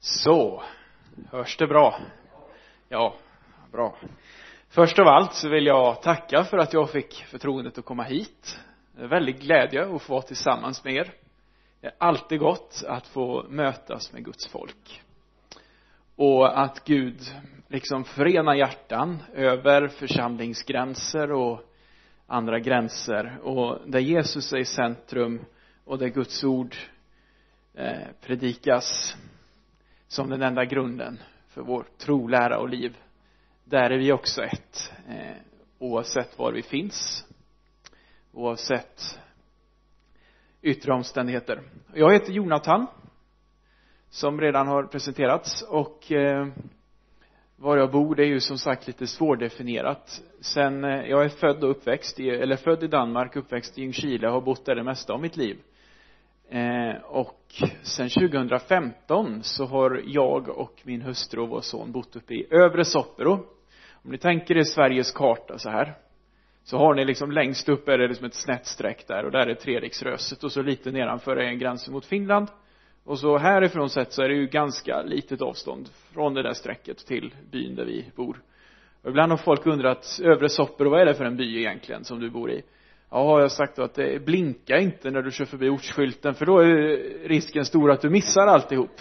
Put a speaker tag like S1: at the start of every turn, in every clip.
S1: Så, hörs det bra? Ja, bra. Först av allt så vill jag tacka för att jag fick förtroendet att komma hit. Det är väldigt glädje att få vara tillsammans med er. Det är alltid gott att få mötas med Guds folk. Och att Gud liksom förenar hjärtan över församlingsgränser och andra gränser och där Jesus är i centrum och där Guds ord eh, predikas som den enda grunden för vår tro, lära och liv. Där är vi också ett eh, oavsett var vi finns oavsett yttre omständigheter. Jag heter Jonathan som redan har presenterats och eh, var jag bor det är ju som sagt lite svårdefinierat. Sen eh, jag är född och uppväxt i, eller född i Danmark, uppväxt i Ljungskile och har bott där det mesta av mitt liv eh, och sen 2015 så har jag och min hustru och vår son bott uppe i övre Soppero. Om ni tänker er Sveriges karta så här så har ni liksom längst upp är det liksom ett snett streck där och där är Treriksröset och så lite nedanför är en gränsen mot Finland. Och så härifrån sett så är det ju ganska litet avstånd från det där strecket till byn där vi bor. Och ibland har folk undrat övre Soppero vad är det för en by egentligen som du bor i? Ja jag sagt då att det blinka inte när du kör förbi ortsskylten för då är risken stor att du missar alltihop.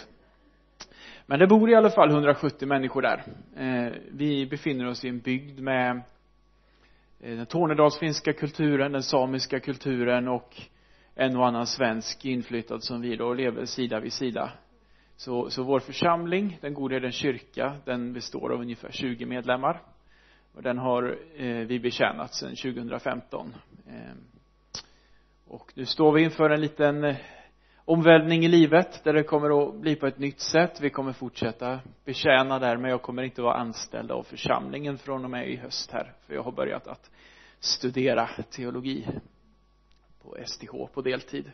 S1: Men det bor i alla fall 170 människor där. Eh, vi befinner oss i en bygd med eh, den tornedalsfinska kulturen, den samiska kulturen och en och annan svensk inflyttad som vi då lever sida vid sida. Så, så vår församling, den gode kyrka, den består av ungefär 20 medlemmar. Och den har eh, vi betjänat sedan 2015 Ehm, och nu står vi inför en liten eh, omvälvning i livet där det kommer att bli på ett nytt sätt. Vi kommer fortsätta betjäna där men jag kommer inte vara anställd av församlingen från och med i höst här för jag har börjat att studera teologi på STH på deltid.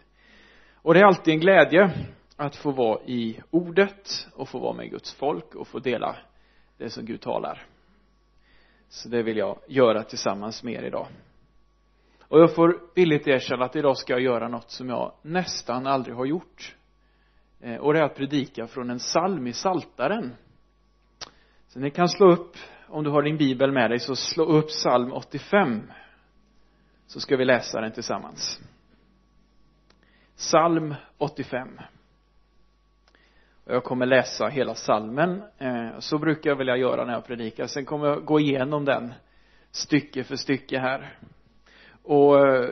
S1: Och det är alltid en glädje att få vara i ordet och få vara med Guds folk och få dela det som Gud talar. Så det vill jag göra tillsammans med er idag och jag får villigt erkänna att idag ska jag göra något som jag nästan aldrig har gjort. Eh, och det är att predika från en psalm i Saltaren. Så ni kan slå upp om du har din bibel med dig så slå upp psalm 85 så ska vi läsa den tillsammans. Psalm 85 och jag kommer läsa hela psalmen. Eh, så brukar jag vilja göra när jag predikar. Sen kommer jag gå igenom den stycke för stycke här och eh,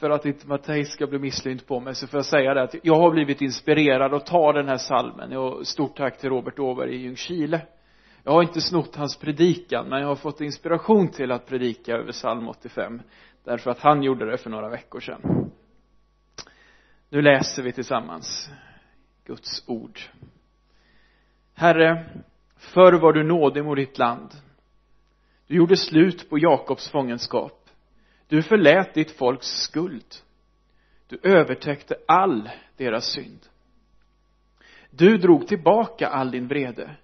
S1: för att inte Mattias ska bli misslynt på mig så får jag säga det att jag har blivit inspirerad att ta den här salmen. Och stort tack till Robert Åberg i Ljungskile. Jag har inte snott hans predikan men jag har fått inspiration till att predika över psalm 85 därför att han gjorde det för några veckor sedan. Nu läser vi tillsammans Guds ord. Herre förr var du nådig mot ditt land. Du gjorde slut på Jakobs fångenskap du förlät ditt folks skuld. Du övertäckte all deras synd. Du drog tillbaka all din vrede.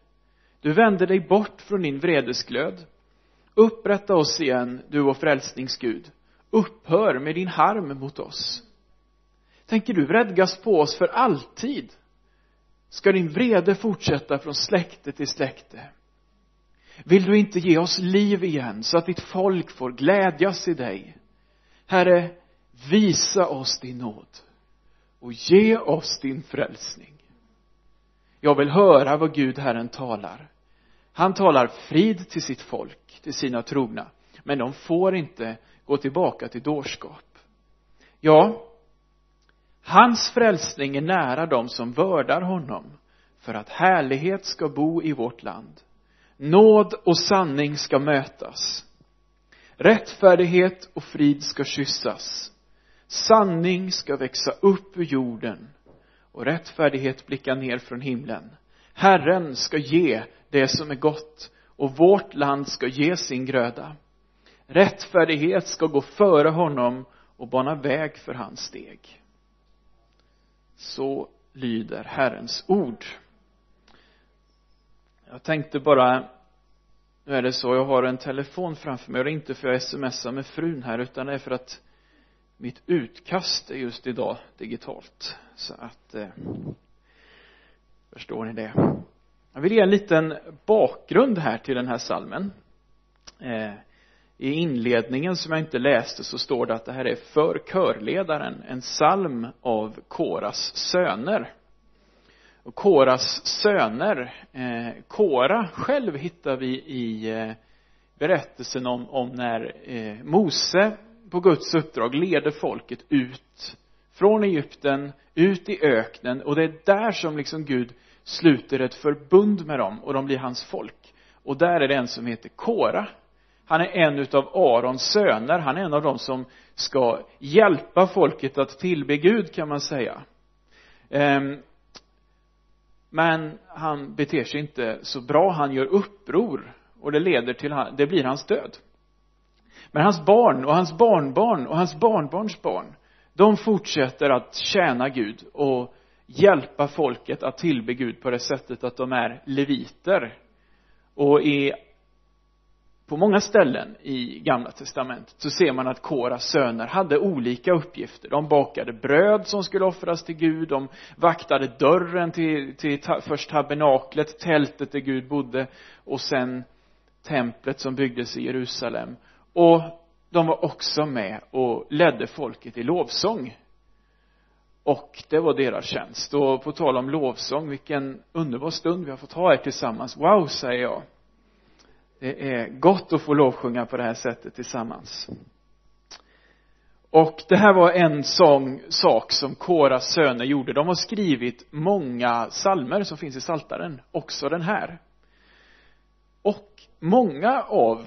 S1: Du vände dig bort från din vredesglöd. Upprätta oss igen du och frälsningsgud. Upphör med din harm mot oss. Tänker du vredgas på oss för alltid? Ska din vrede fortsätta från släkte till släkte? Vill du inte ge oss liv igen så att ditt folk får glädjas i dig? Herre visa oss din nåd och ge oss din frälsning. Jag vill höra vad Gud Herren talar. Han talar frid till sitt folk till sina trogna men de får inte gå tillbaka till dårskap. Ja hans frälsning är nära dem som vördar honom för att härlighet ska bo i vårt land nåd och sanning ska mötas. Rättfärdighet och frid ska kyssas. Sanning ska växa upp ur jorden och rättfärdighet blicka ner från himlen. Herren ska ge det som är gott och vårt land ska ge sin gröda. Rättfärdighet ska gå före honom och bana väg för hans steg. Så lyder Herrens ord jag tänkte bara nu är det så, jag har en telefon framför mig och det är inte för att jag smsar med frun här utan det är för att mitt utkast är just idag digitalt. Så att eh, förstår ni det? Jag vill ge en liten bakgrund här till den här salmen. Eh, i inledningen som jag inte läste så står det att det här är för körledaren en psalm av Koras söner och Koras söner. Eh, Kora själv hittar vi i eh, berättelsen om, om när eh, Mose på Guds uppdrag leder folket ut från Egypten, ut i öknen. Och det är där som liksom Gud sluter ett förbund med dem och de blir hans folk. Och där är det en som heter Kora. Han är en utav Arons söner. Han är en av dem som ska hjälpa folket att tillbe Gud kan man säga. Ehm, men han beter sig inte så bra. Han gör uppror och det leder till, det blir hans död. Men hans barn och hans barnbarn och hans barnbarns barn de fortsätter att tjäna Gud och hjälpa folket att tillbe Gud på det sättet att de är leviter. Och i på många ställen i gamla testamentet så ser man att Koras söner hade olika uppgifter. De bakade bröd som skulle offras till Gud de vaktade dörren till, till först tabernaklet tältet där Gud bodde och sen templet som byggdes i Jerusalem. Och de var också med och ledde folket i lovsång. Och det var deras tjänst. Och på tal om lovsång vilken underbar stund vi har fått ha här tillsammans. Wow säger jag det är gott att få lovsjunga på det här sättet tillsammans. Och det här var en sång sak som Koras söner gjorde. De har skrivit många salmer som finns i saltaren också den här. Och många av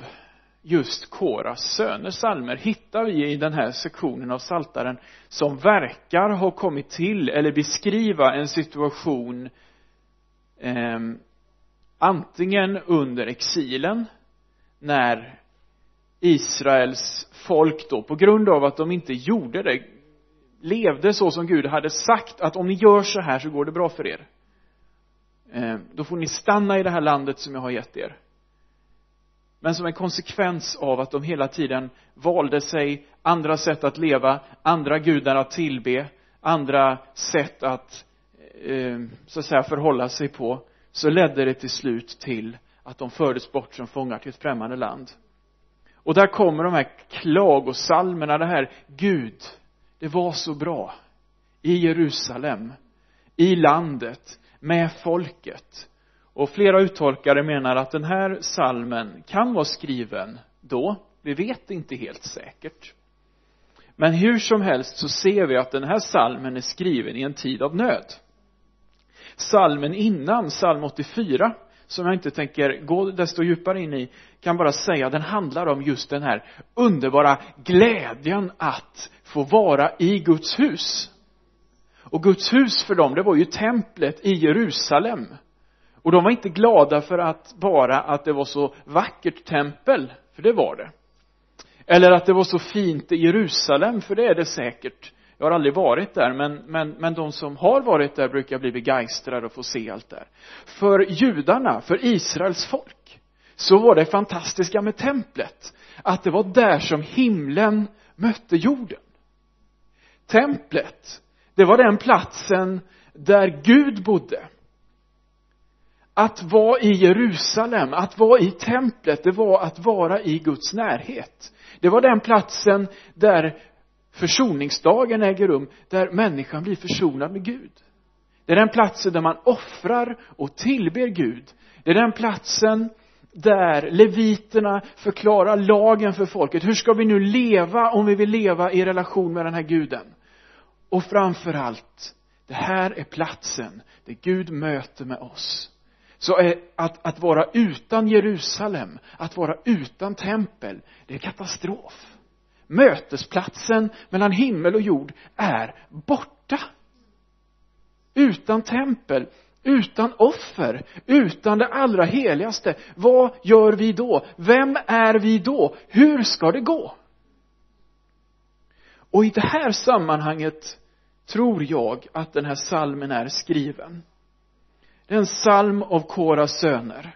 S1: just Koras söners salmer hittar vi i den här sektionen av saltaren som verkar ha kommit till eller beskriva en situation eh, antingen under exilen när Israels folk då på grund av att de inte gjorde det levde så som Gud hade sagt att om ni gör så här så går det bra för er. Eh, då får ni stanna i det här landet som jag har gett er. Men som en konsekvens av att de hela tiden valde sig andra sätt att leva, andra gudar att tillbe, andra sätt att eh, så att säga förhålla sig på så ledde det till slut till att de fördes bort som fångar till ett främmande land. Och där kommer de här klagosalmerna, det här Gud, det var så bra. I Jerusalem, i landet, med folket. Och flera uttolkare menar att den här salmen kan vara skriven då. Vi vet inte helt säkert. Men hur som helst så ser vi att den här salmen är skriven i en tid av nöd salmen innan, psalm 84 som jag inte tänker gå desto djupare in i kan bara säga den handlar om just den här underbara glädjen att få vara i Guds hus och Guds hus för dem det var ju templet i Jerusalem och de var inte glada för att bara att det var så vackert tempel, för det var det. Eller att det var så fint i Jerusalem, för det är det säkert. Jag har aldrig varit där, men, men, men de som har varit där brukar bli begeistrade och få se allt där. För judarna, för Israels folk, så var det fantastiska med templet, att det var där som himlen mötte jorden. Templet, det var den platsen där Gud bodde att vara i Jerusalem, att vara i templet, det var att vara i Guds närhet. Det var den platsen där försoningsdagen äger rum, där människan blir försonad med Gud. Det är den platsen där man offrar och tillber Gud. Det är den platsen där leviterna förklarar lagen för folket. Hur ska vi nu leva om vi vill leva i relation med den här guden? Och framför allt, det här är platsen där Gud möter med oss så är att, att vara utan Jerusalem, att vara utan tempel, det är katastrof. Mötesplatsen mellan himmel och jord är borta. Utan tempel, utan offer, utan det allra heligaste. Vad gör vi då? Vem är vi då? Hur ska det gå? Och i det här sammanhanget tror jag att den här salmen är skriven. Det är en psalm av Koras söner.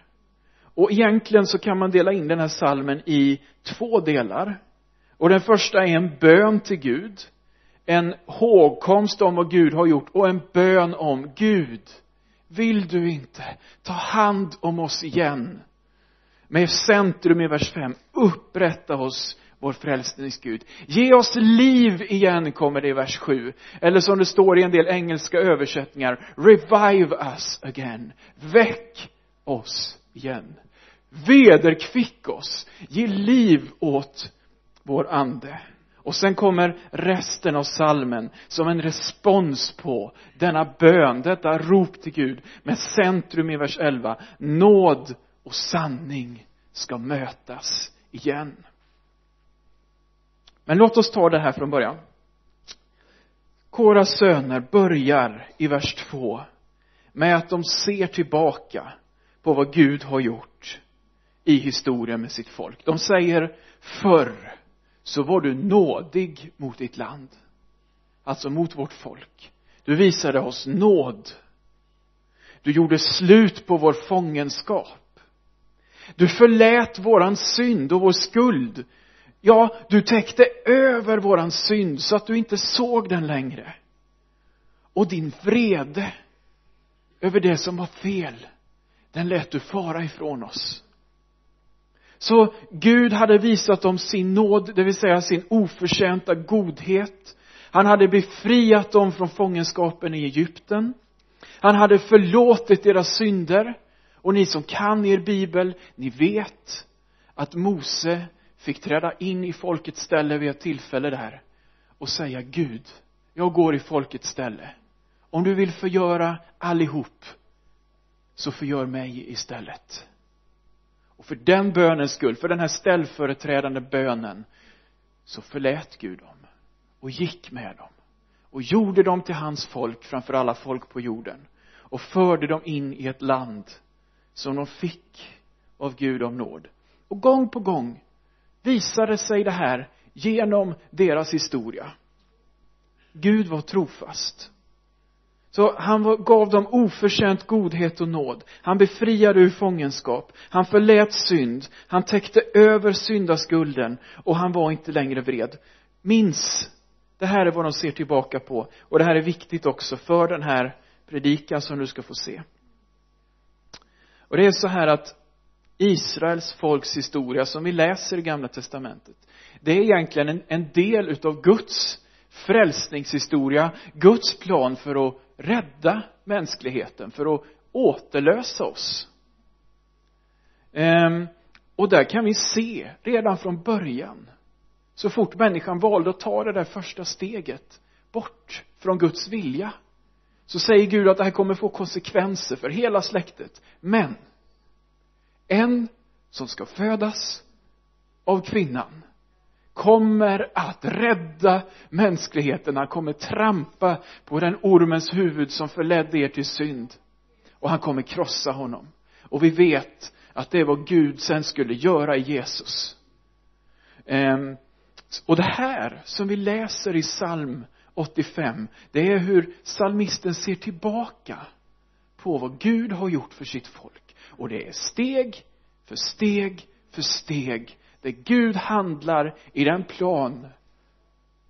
S1: Och egentligen så kan man dela in den här psalmen i två delar. Och den första är en bön till Gud. En hågkomst om vad Gud har gjort och en bön om Gud. vill du inte ta hand om oss igen med centrum i vers 5 upprätta oss vår frälsningsgud. Ge oss liv igen, kommer det i vers 7. Eller som det står i en del engelska översättningar, revive us again. Väck oss igen. Vederkvick oss. Ge liv åt vår ande. Och sen kommer resten av salmen som en respons på denna bön, detta rop till Gud med centrum i vers 11. Nåd och sanning ska mötas igen. Men låt oss ta det här från början. Koras söner börjar i vers 2 med att de ser tillbaka på vad Gud har gjort i historien med sitt folk. De säger förr så var du nådig mot ditt land. Alltså mot vårt folk. Du visade oss nåd. Du gjorde slut på vår fångenskap. Du förlät våran synd och vår skuld Ja, du täckte över våran synd så att du inte såg den längre. Och din vrede över det som var fel, den lät du fara ifrån oss. Så Gud hade visat dem sin nåd, det vill säga sin oförtjänta godhet. Han hade befriat dem från fångenskapen i Egypten. Han hade förlåtit deras synder. Och ni som kan er bibel, ni vet att Mose fick träda in i folkets ställe vid ett tillfälle där och säga Gud, jag går i folkets ställe. Om du vill förgöra allihop, så förgör mig istället. Och för den bönens skull, för den här ställföreträdande bönen, så förlät Gud dem och gick med dem och gjorde dem till hans folk framför alla folk på jorden och förde dem in i ett land som de fick av Gud om nåd. Och gång på gång visade sig det här genom deras historia. Gud var trofast. Så han var, gav dem oförtjänt godhet och nåd. Han befriade ur fångenskap. Han förlät synd. Han täckte över syndaskulden och han var inte längre vred. Minns, det här är vad de ser tillbaka på och det här är viktigt också för den här predikan som du ska få se. Och det är så här att Israels folks historia som vi läser i gamla testamentet det är egentligen en, en del utav Guds frälsningshistoria, Guds plan för att rädda mänskligheten, för att återlösa oss. Ehm, och där kan vi se redan från början, så fort människan valde att ta det där första steget bort från Guds vilja, så säger Gud att det här kommer få konsekvenser för hela släktet. Men en som ska födas av kvinnan kommer att rädda mänskligheten. Han kommer trampa på den ormens huvud som förledde er till synd. Och han kommer krossa honom. Och vi vet att det är vad Gud sen skulle göra i Jesus. Ehm, och det här som vi läser i psalm 85, det är hur psalmisten ser tillbaka på vad Gud har gjort för sitt folk. Och det är steg för steg för steg där Gud handlar i den plan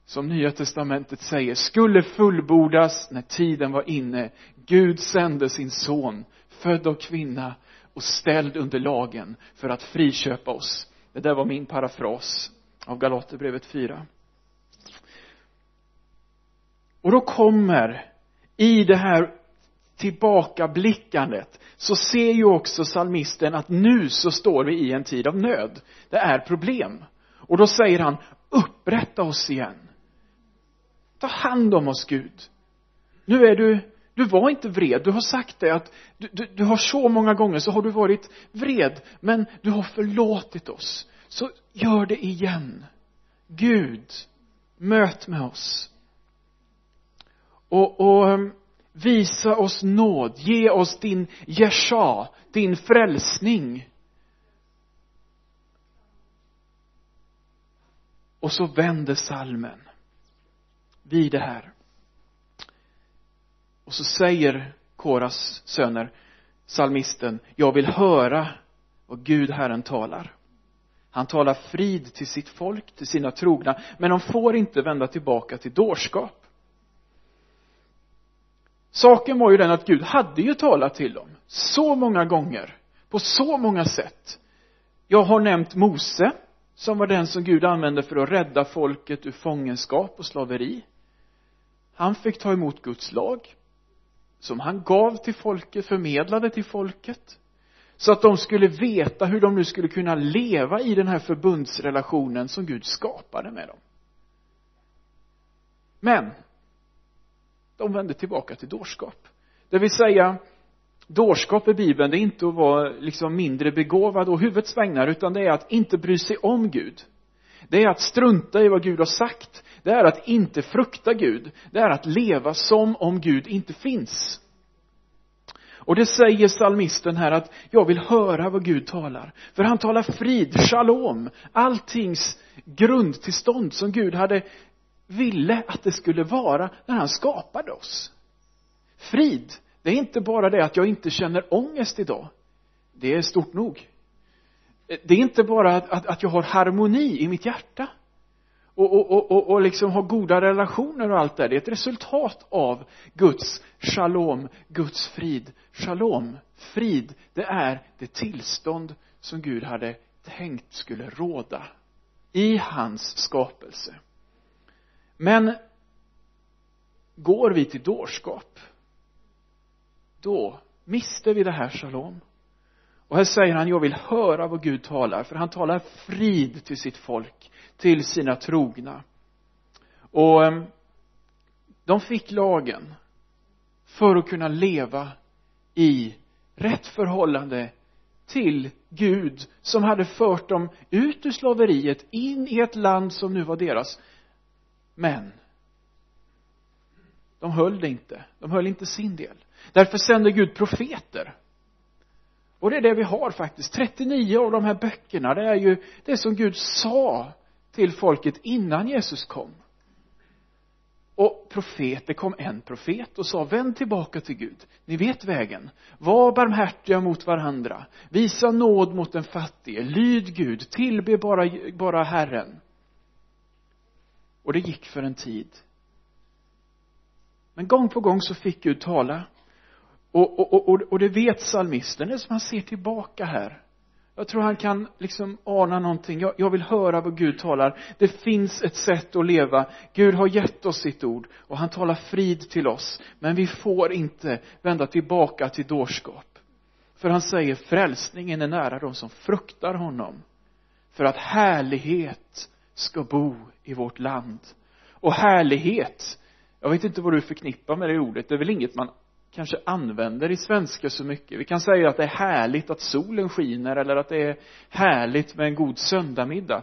S1: som Nya Testamentet säger skulle fullbordas när tiden var inne. Gud sände sin son, född av kvinna och ställd under lagen för att friköpa oss. Det där var min parafras av Galaterbrevet 4. Och då kommer i det här tillbakablickandet så ser ju också salmisten att nu så står vi i en tid av nöd. Det är problem. Och då säger han, upprätta oss igen. Ta hand om oss Gud. Nu är du, du var inte vred. Du har sagt det att du, du, du har så många gånger så har du varit vred. Men du har förlåtit oss. Så gör det igen. Gud, möt med oss. Och, och ehm, Visa oss nåd, ge oss din jesha, din frälsning. Och så vänder salmen vid det här. Och så säger Koras söner, salmisten, jag vill höra vad Gud Herren talar. Han talar frid till sitt folk, till sina trogna, men de får inte vända tillbaka till dårskap saken var ju den att Gud hade ju talat till dem så många gånger på så många sätt. Jag har nämnt Mose som var den som Gud använde för att rädda folket ur fångenskap och slaveri. Han fick ta emot Guds lag som han gav till folket, förmedlade till folket så att de skulle veta hur de nu skulle kunna leva i den här förbundsrelationen som Gud skapade med dem. Men de vände tillbaka till dårskap. Det vill säga dårskap i bibeln det är inte att vara liksom mindre begåvad och huvudets vägnar utan det är att inte bry sig om Gud. Det är att strunta i vad Gud har sagt. Det är att inte frukta Gud. Det är att leva som om Gud inte finns. Och det säger salmisten här att jag vill höra vad Gud talar. För han talar frid, shalom alltings grundtillstånd som Gud hade ville att det skulle vara när han skapade oss. Frid det är inte bara det att jag inte känner ångest idag. Det är stort nog. Det är inte bara att, att, att jag har harmoni i mitt hjärta och, och, och, och liksom har goda relationer och allt det det är ett resultat av Guds shalom, Guds frid. Shalom, frid det är det tillstånd som Gud hade tänkt skulle råda i hans skapelse men går vi till dårskap då mister vi det här shalom. Och här säger han jag vill höra vad Gud talar. För han talar frid till sitt folk till sina trogna. Och ehm, de fick lagen för att kunna leva i rätt förhållande till Gud som hade fört dem ut ur slaveriet in i ett land som nu var deras men de höll det inte. De höll inte sin del. Därför sände Gud profeter. Och det är det vi har faktiskt. 39 av de här böckerna det är ju det som Gud sa till folket innan Jesus kom. Och profeter kom en profet och sa vänd tillbaka till Gud. Ni vet vägen. Var barmhärtiga mot varandra. Visa nåd mot den fattige. Lyd Gud. Tillbe bara, bara Herren och det gick för en tid. Men gång på gång så fick Gud tala. Och, och, och, och det vet psalmisten, det är som han ser tillbaka här. Jag tror han kan liksom ana någonting. Jag, jag vill höra vad Gud talar. Det finns ett sätt att leva. Gud har gett oss sitt ord och han talar frid till oss. Men vi får inte vända tillbaka till dårskap. För han säger frälsningen är nära de som fruktar honom. För att härlighet ska bo i vårt land. Och härlighet jag vet inte vad du förknippar med det ordet det är väl inget man kanske använder i svenska så mycket. Vi kan säga att det är härligt att solen skiner eller att det är härligt med en god söndagmiddag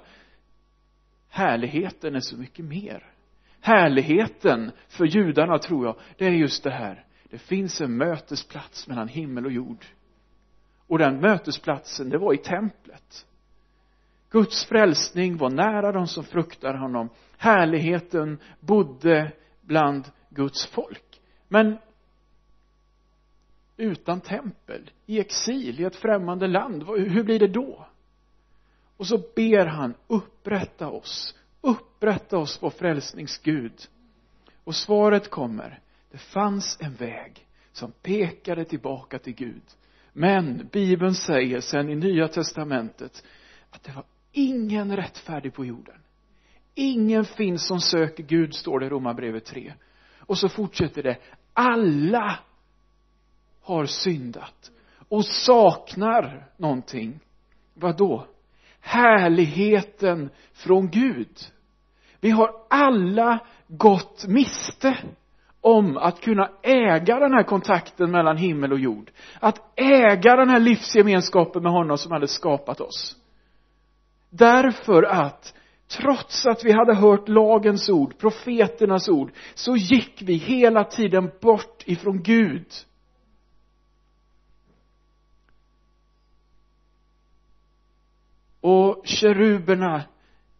S1: härligheten är så mycket mer. Härligheten för judarna tror jag det är just det här. Det finns en mötesplats mellan himmel och jord. Och den mötesplatsen det var i templet. Guds frälsning var nära de som fruktar honom. Härligheten bodde bland Guds folk. Men utan tempel i exil i ett främmande land hur blir det då? Och så ber han upprätta oss upprätta oss vår frälsningsgud. Och svaret kommer det fanns en väg som pekade tillbaka till Gud. Men bibeln säger sen i nya testamentet att det var ingen rättfärdig på jorden. Ingen finns som söker Gud står det i romarbrevet 3 och så fortsätter det. Alla har syndat och saknar någonting. Vad då härligheten från Gud. Vi har alla gått miste om att kunna äga den här kontakten mellan himmel och jord. Att äga den här livsgemenskapen med honom som hade skapat oss därför att trots att vi hade hört lagens ord, profeternas ord, så gick vi hela tiden bort ifrån Gud. Och keruberna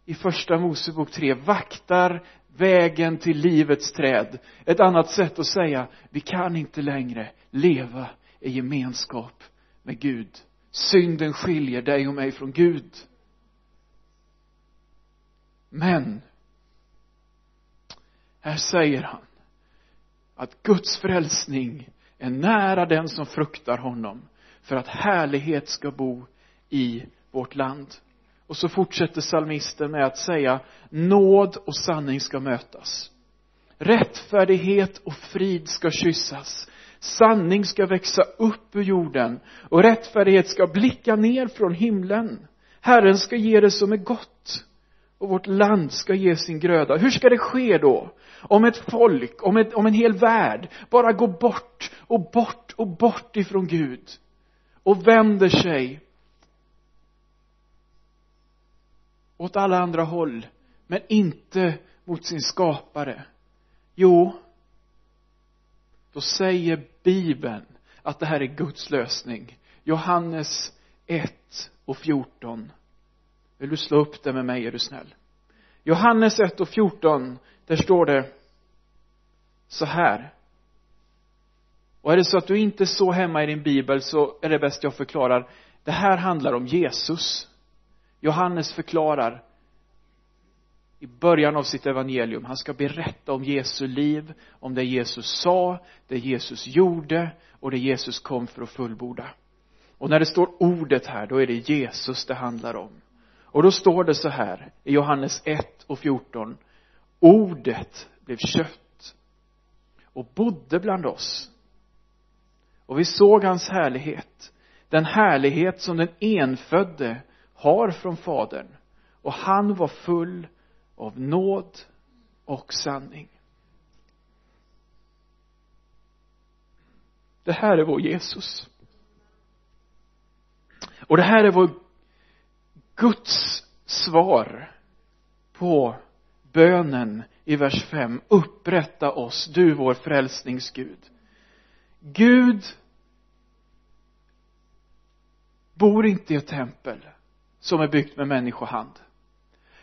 S1: i första Mosebok 3 vaktar vägen till livets träd. Ett annat sätt att säga, vi kan inte längre leva i gemenskap med Gud. Synden skiljer dig och mig från Gud. Men här säger han att Guds frälsning är nära den som fruktar honom för att härlighet ska bo i vårt land. Och så fortsätter salmisten med att säga nåd och sanning ska mötas. Rättfärdighet och frid ska kyssas. Sanning ska växa upp ur jorden och rättfärdighet ska blicka ner från himlen. Herren ska ge det som är gott och vårt land ska ge sin gröda. Hur ska det ske då? Om ett folk, om, ett, om en hel värld bara går bort och bort och bort ifrån Gud och vänder sig åt alla andra håll, men inte mot sin skapare. Jo, då säger Bibeln att det här är Guds lösning. Johannes 1 och 14. Vill du slå upp det med mig, är du snäll? Johannes 1 och 14, där står det så här. Och är det så att du inte är så hemma i din bibel så är det bäst jag förklarar. Det här handlar om Jesus. Johannes förklarar i början av sitt evangelium. Han ska berätta om Jesu liv, om det Jesus sa, det Jesus gjorde och det Jesus kom för att fullborda. Och när det står ordet här, då är det Jesus det handlar om. Och då står det så här i Johannes 1 och 14. Ordet blev kött och bodde bland oss. Och vi såg hans härlighet. Den härlighet som den enfödde har från Fadern. Och han var full av nåd och sanning. Det här är vår Jesus. Och det här är vår Guds svar på bönen i vers 5. Upprätta oss, du vår frälsningsgud. Gud bor inte i ett tempel som är byggt med människohand.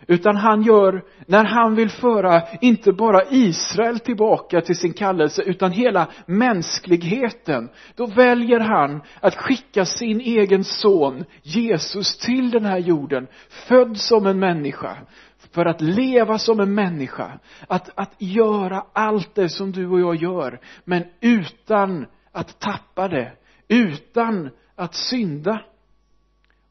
S1: Utan han gör, när han vill föra inte bara Israel tillbaka till sin kallelse utan hela mänskligheten, då väljer han att skicka sin egen son Jesus till den här jorden, född som en människa, för att leva som en människa, att, att göra allt det som du och jag gör, men utan att tappa det, utan att synda.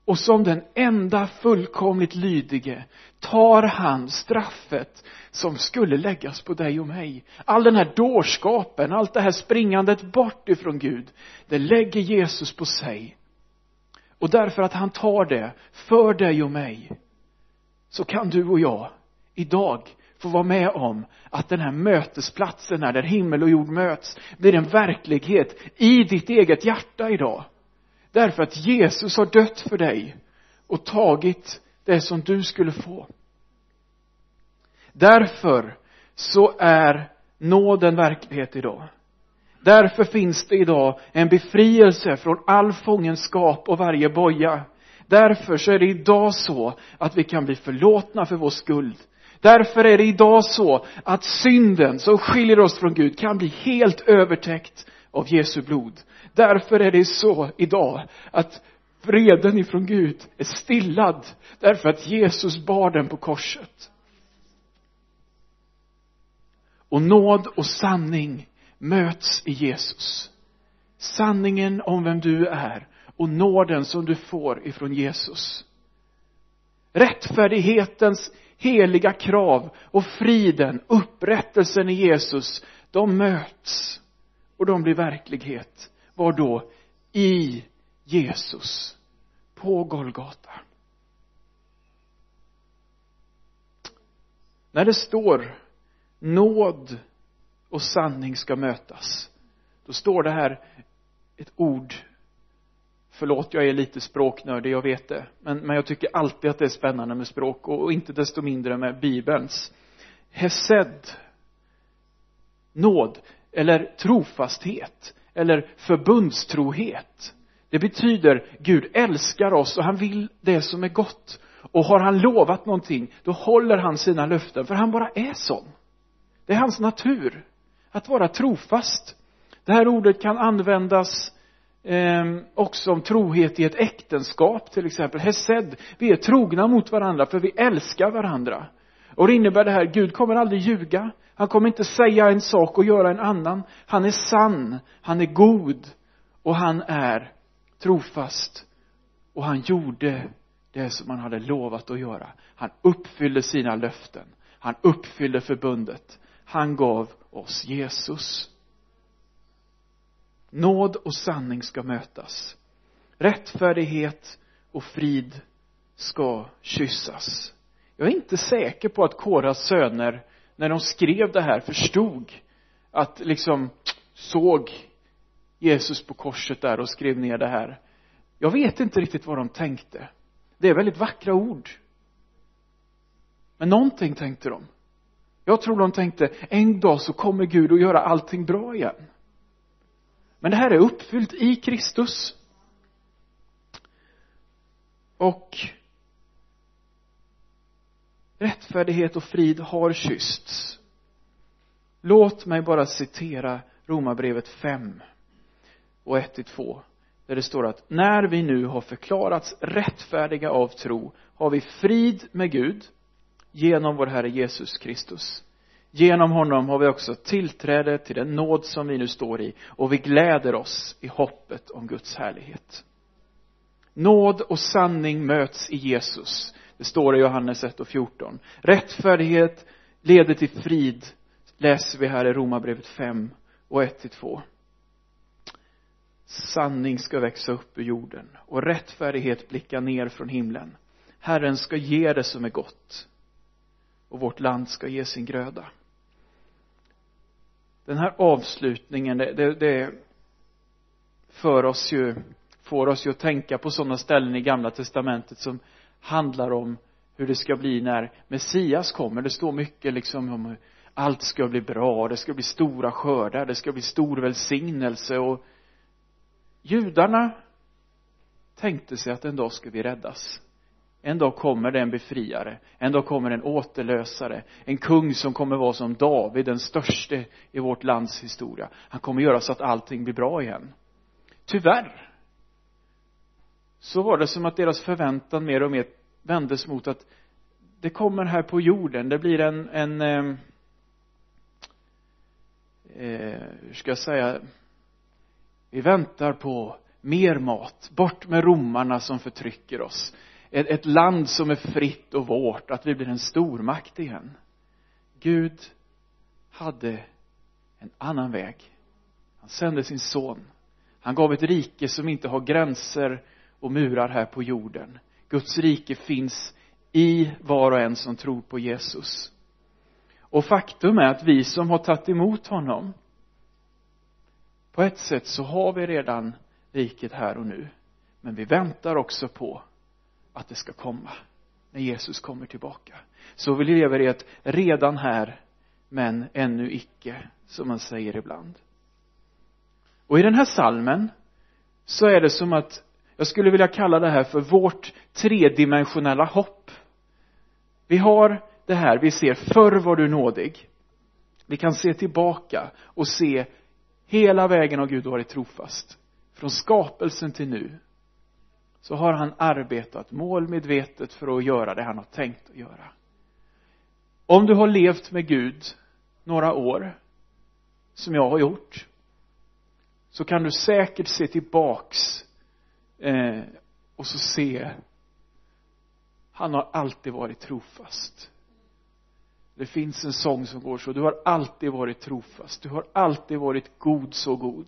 S1: Och som den enda fullkomligt lydige tar han straffet som skulle läggas på dig och mig. All den här dårskapen, allt det här springandet bort ifrån Gud, det lägger Jesus på sig. Och därför att han tar det för dig och mig, så kan du och jag idag få vara med om att den här mötesplatsen här, där himmel och jord möts, blir en verklighet i ditt eget hjärta idag. Därför att Jesus har dött för dig och tagit det som du skulle få. Därför så är nåden verklighet idag. Därför finns det idag en befrielse från all fångenskap och varje boja. Därför så är det idag så att vi kan bli förlåtna för vår skuld. Därför är det idag så att synden som skiljer oss från Gud kan bli helt övertäckt av Jesu blod. Därför är det så idag att vreden ifrån Gud är stillad därför att Jesus bar den på korset. Och nåd och sanning möts i Jesus. Sanningen om vem du är och nåden som du får ifrån Jesus. Rättfärdighetens heliga krav och friden, upprättelsen i Jesus, de möts och de blir verklighet. Var då? I Jesus. På Golgata. När det står nåd och sanning ska mötas, då står det här ett ord Förlåt, jag är lite språknördig, jag vet det. Men, men jag tycker alltid att det är spännande med språk och, och inte desto mindre med Bibelns. Hesed, nåd, eller trofasthet, eller förbundstrohet. Det betyder Gud älskar oss och han vill det som är gott. Och har han lovat någonting, då håller han sina löften, för han bara är sån. Det är hans natur, att vara trofast. Det här ordet kan användas eh, också om trohet i ett äktenskap till exempel. Hesed, vi är trogna mot varandra för vi älskar varandra. och det innebär det här Gud kommer aldrig ljuga han kommer inte säga en sak och göra en annan han är sann han är god och han är trofast. Och han gjorde det som han hade lovat att göra. Han uppfyllde sina löften. Han uppfyllde förbundet. Han gav oss Jesus. Nåd och sanning ska mötas. Rättfärdighet och frid ska kyssas. Jag är inte säker på att Koras söner när de skrev det här förstod att liksom såg Jesus på korset där och skrev ner det här. Jag vet inte riktigt vad de tänkte. Det är väldigt vackra ord. Men någonting tänkte de. Jag tror de tänkte en dag så kommer Gud att göra allting bra igen. Men det här är uppfyllt i Kristus. Och rättfärdighet och frid har kyssts. Låt mig bara citera romarbrevet 5 och 1 till 2 där det står att när vi nu har förklarats rättfärdiga av tro har vi frid med Gud genom vår Herre Jesus Kristus. Genom honom har vi också tillträde till den nåd som vi nu står i och vi gläder oss i hoppet om Guds härlighet. Nåd och sanning möts i Jesus. Det står i Johannes 1 och 14 rättfärdighet leder till frid läser vi här i Romarbrevet 5 och 1 till 2 sanning ska växa upp ur jorden och rättfärdighet blicka ner från himlen. Herren ska ge det som är gott och vårt land ska ge sin gröda. Den här avslutningen det, det, det för oss ju får oss ju att tänka på sådana ställen i gamla testamentet som handlar om hur det ska bli när Messias kommer. Det står mycket liksom om hur allt ska bli bra det ska bli stora skördar det ska bli stor välsignelse och judarna tänkte sig att en dag ska vi räddas. En dag kommer det en befriare en dag kommer en återlösare en kung som kommer vara som David den störste i vårt lands historia. Han kommer göra så att allting blir bra igen. Tyvärr så var det som att deras förväntan mer och mer vändes mot att det kommer här på jorden det blir en, en eh, eh hur ska jag säga vi väntar på mer mat bort med romarna som förtrycker oss. Ett, ett land som är fritt och vårt att vi blir en stormakt igen. Gud hade en annan väg. Han sände sin son. Han gav ett rike som inte har gränser och murar här på jorden. Guds rike finns i var och en som tror på Jesus. Och faktum är att vi som har tagit emot honom på ett sätt så har vi redan riket här och nu men vi väntar också på att det ska komma när Jesus kommer tillbaka. Så vi lever i ett redan här men ännu icke som man säger ibland. Och i den här salmen så är det som att jag skulle vilja kalla det här för vårt tredimensionella hopp. Vi har det här, vi ser förr var du nådig. Vi kan se tillbaka och se hela vägen har Gud varit trofast. Från skapelsen till nu så har han arbetat målmedvetet för att göra det han har tänkt att göra. Om du har levt med Gud några år som jag har gjort så kan du säkert se tillbaks eh, och så se han har alltid varit trofast det finns en sång som går så du har alltid varit trofast. Du har alltid varit god så god.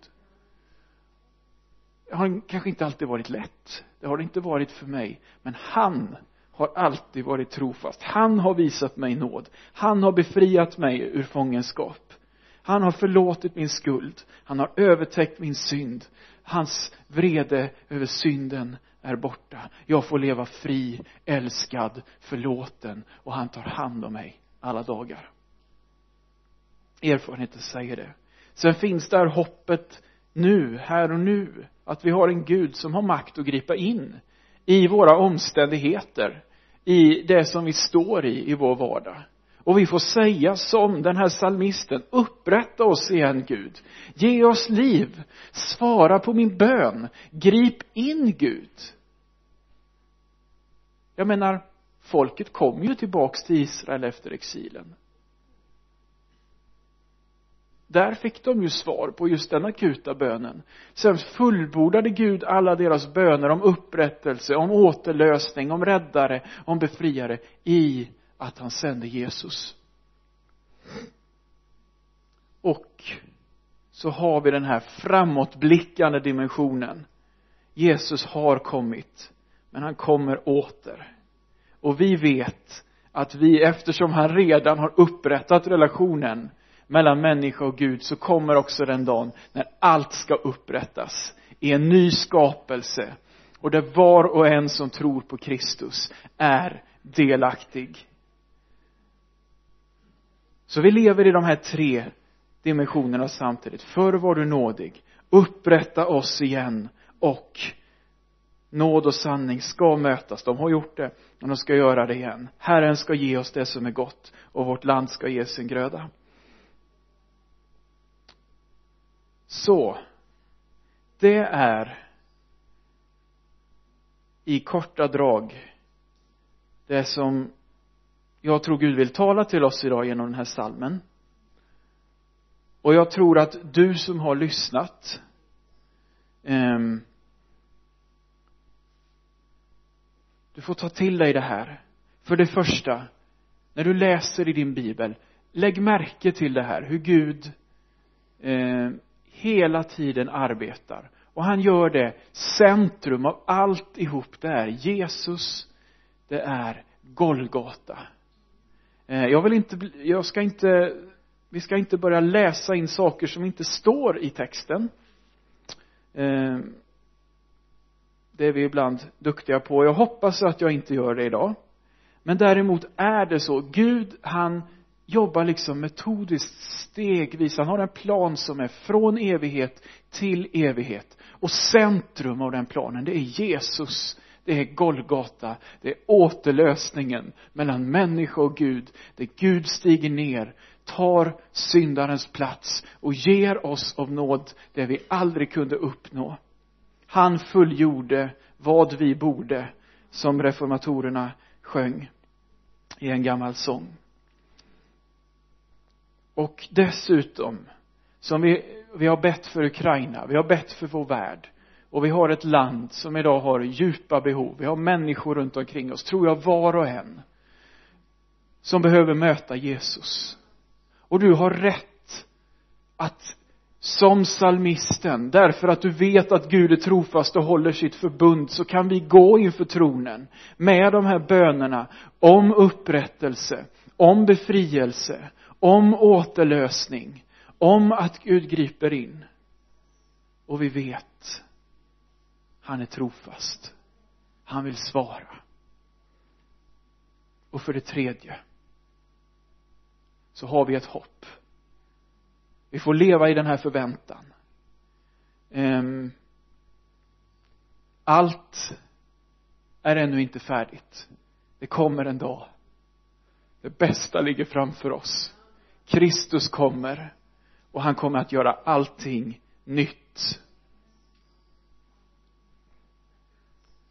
S1: Det har kanske inte alltid varit lätt. Det har det inte varit för mig. Men han har alltid varit trofast. Han har visat mig nåd. Han har befriat mig ur fångenskap. Han har förlåtit min skuld. Han har övertäckt min synd. Hans vrede över synden är borta. Jag får leva fri, älskad, förlåten och han tar hand om mig alla dagar. Erfarenheten säger det. Sen finns där hoppet nu, här och nu att vi har en Gud som har makt att gripa in i våra omständigheter i det som vi står i i vår vardag. Och vi får säga som den här salmisten upprätta oss igen Gud. Ge oss liv. Svara på min bön. Grip in Gud. Jag menar folket kom ju tillbaks till Israel efter exilen. Där fick de ju svar på just den akuta bönen. Sen fullbordade Gud alla deras böner om upprättelse, om återlösning, om räddare, om befriare i att han sände Jesus. Och så har vi den här framåtblickande dimensionen. Jesus har kommit men han kommer åter och vi vet att vi eftersom han redan har upprättat relationen mellan människa och Gud så kommer också den dagen när allt ska upprättas i en ny skapelse. Och där var och en som tror på Kristus är delaktig. Så vi lever i de här tre dimensionerna samtidigt. Förr var du nådig. Upprätta oss igen och nåd och sanning ska mötas. De har gjort det och de ska göra det igen. Herren ska ge oss det som är gott och vårt land ska ge sin gröda. Så det är i korta drag det som jag tror Gud vill tala till oss idag genom den här salmen. Och jag tror att du som har lyssnat um, du får ta till dig det här. För det första när du läser i din bibel lägg märke till det här hur Gud eh, hela tiden arbetar. Och han gör det centrum av alltihop det är Jesus det är Golgata. Eh, jag vill inte jag ska inte vi ska inte börja läsa in saker som inte står i texten. Eh, det är vi ibland duktiga på. Jag hoppas att jag inte gör det idag. Men däremot är det så. Gud han jobbar liksom metodiskt stegvis. Han har en plan som är från evighet till evighet. Och centrum av den planen det är Jesus det är Golgata det är återlösningen mellan människa och Gud där Gud stiger ner tar syndarens plats och ger oss av nåd det vi aldrig kunde uppnå han fullgjorde vad vi borde som reformatorerna sjöng i en gammal sång. Och dessutom som vi, vi har bett för Ukraina, vi har bett för vår värld och vi har ett land som idag har djupa behov, vi har människor runt omkring oss, tror jag var och en som behöver möta Jesus. Och du har rätt att som salmisten, därför att du vet att Gud är trofast och håller sitt förbund, så kan vi gå inför tronen med de här bönerna om upprättelse, om befrielse, om återlösning, om att Gud griper in. Och vi vet, han är trofast. Han vill svara. Och för det tredje, så har vi ett hopp. Vi får leva i den här förväntan. Ehm, allt är ännu inte färdigt. Det kommer en dag. Det bästa ligger framför oss. Kristus kommer och han kommer att göra allting nytt.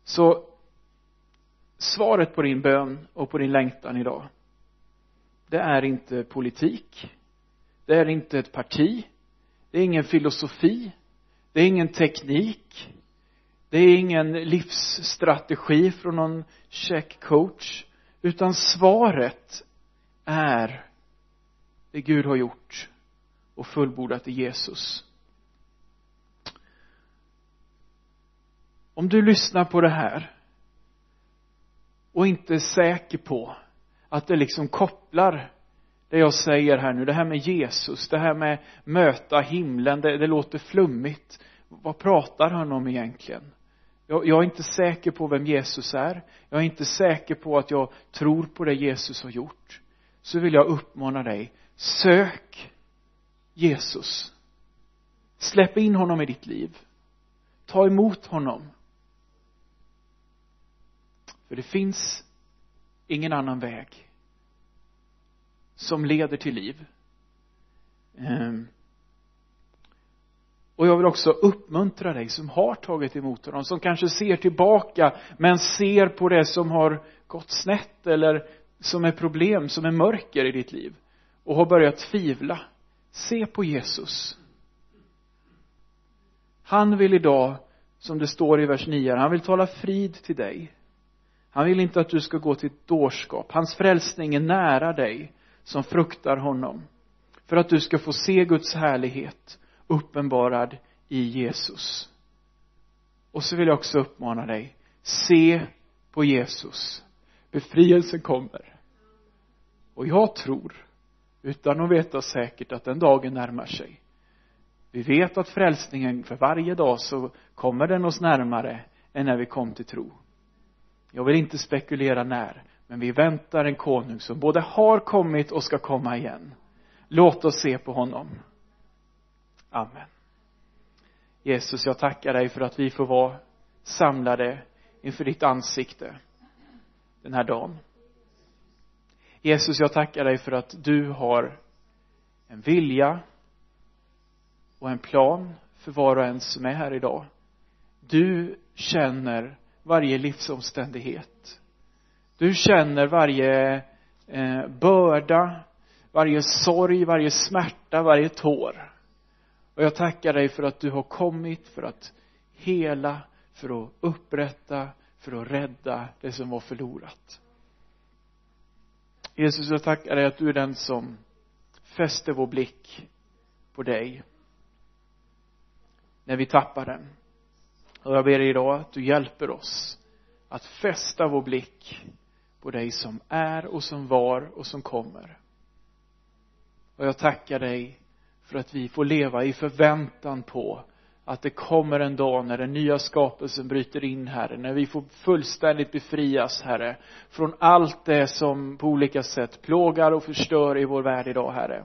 S1: Så svaret på din bön och på din längtan idag det är inte politik det är inte ett parti. Det är ingen filosofi. Det är ingen teknik. Det är ingen livsstrategi från någon checkcoach utan svaret är det Gud har gjort och fullbordat i Jesus. Om du lyssnar på det här och inte är säker på att det liksom kopplar det jag säger här nu, det här med Jesus, det här med möta himlen, det, det låter flummigt. Vad pratar han om egentligen? Jag, jag är inte säker på vem Jesus är. Jag är inte säker på att jag tror på det Jesus har gjort. Så vill jag uppmana dig, sök Jesus. Släpp in honom i ditt liv. Ta emot honom. För det finns ingen annan väg som leder till liv. Ehm. och jag vill också uppmuntra dig som har tagit emot honom, som kanske ser tillbaka men ser på det som har gått snett eller som är problem, som är mörker i ditt liv och har börjat tvivla. Se på Jesus. Han vill idag, som det står i vers 9, han vill tala frid till dig. Han vill inte att du ska gå till dårskap. Hans frälsning är nära dig som fruktar honom. För att du ska få se Guds härlighet uppenbarad i Jesus. Och så vill jag också uppmana dig, se på Jesus. Befrielsen kommer. Och jag tror, utan att veta säkert, att den dagen närmar sig. Vi vet att frälsningen för varje dag så kommer den oss närmare än när vi kom till tro. Jag vill inte spekulera när, men vi väntar en konung som både har kommit och ska komma igen. Låt oss se på honom. Amen. Jesus, jag tackar dig för att vi får vara samlade inför ditt ansikte den här dagen. Jesus, jag tackar dig för att du har en vilja och en plan för var och en som är här idag. Du känner varje livsomständighet. Du känner varje eh, börda, varje sorg, varje smärta, varje tår. Och jag tackar dig för att du har kommit för att hela, för att upprätta, för att rädda det som var förlorat. Jesus, jag tackar dig att du är den som fäster vår blick på dig när vi tappar den. Och jag ber dig idag att du hjälper oss att fästa vår blick på dig som är och som var och som kommer. Och jag tackar dig för att vi får leva i förväntan på att det kommer en dag när den nya skapelsen bryter in, Herre, när vi får fullständigt befrias, Herre, från allt det som på olika sätt plågar och förstör i vår värld idag, Herre.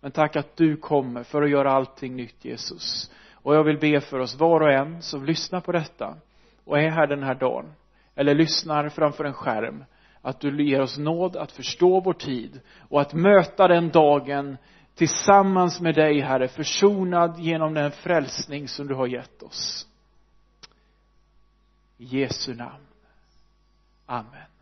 S1: Men tack att du kommer för att göra allting nytt, Jesus. Och jag vill be för oss var och en som lyssnar på detta och är här den här dagen, eller lyssnar framför en skärm, att du ger oss nåd att förstå vår tid och att möta den dagen tillsammans med dig, Herre, försonad genom den frälsning som du har gett oss. I Jesu namn. Amen.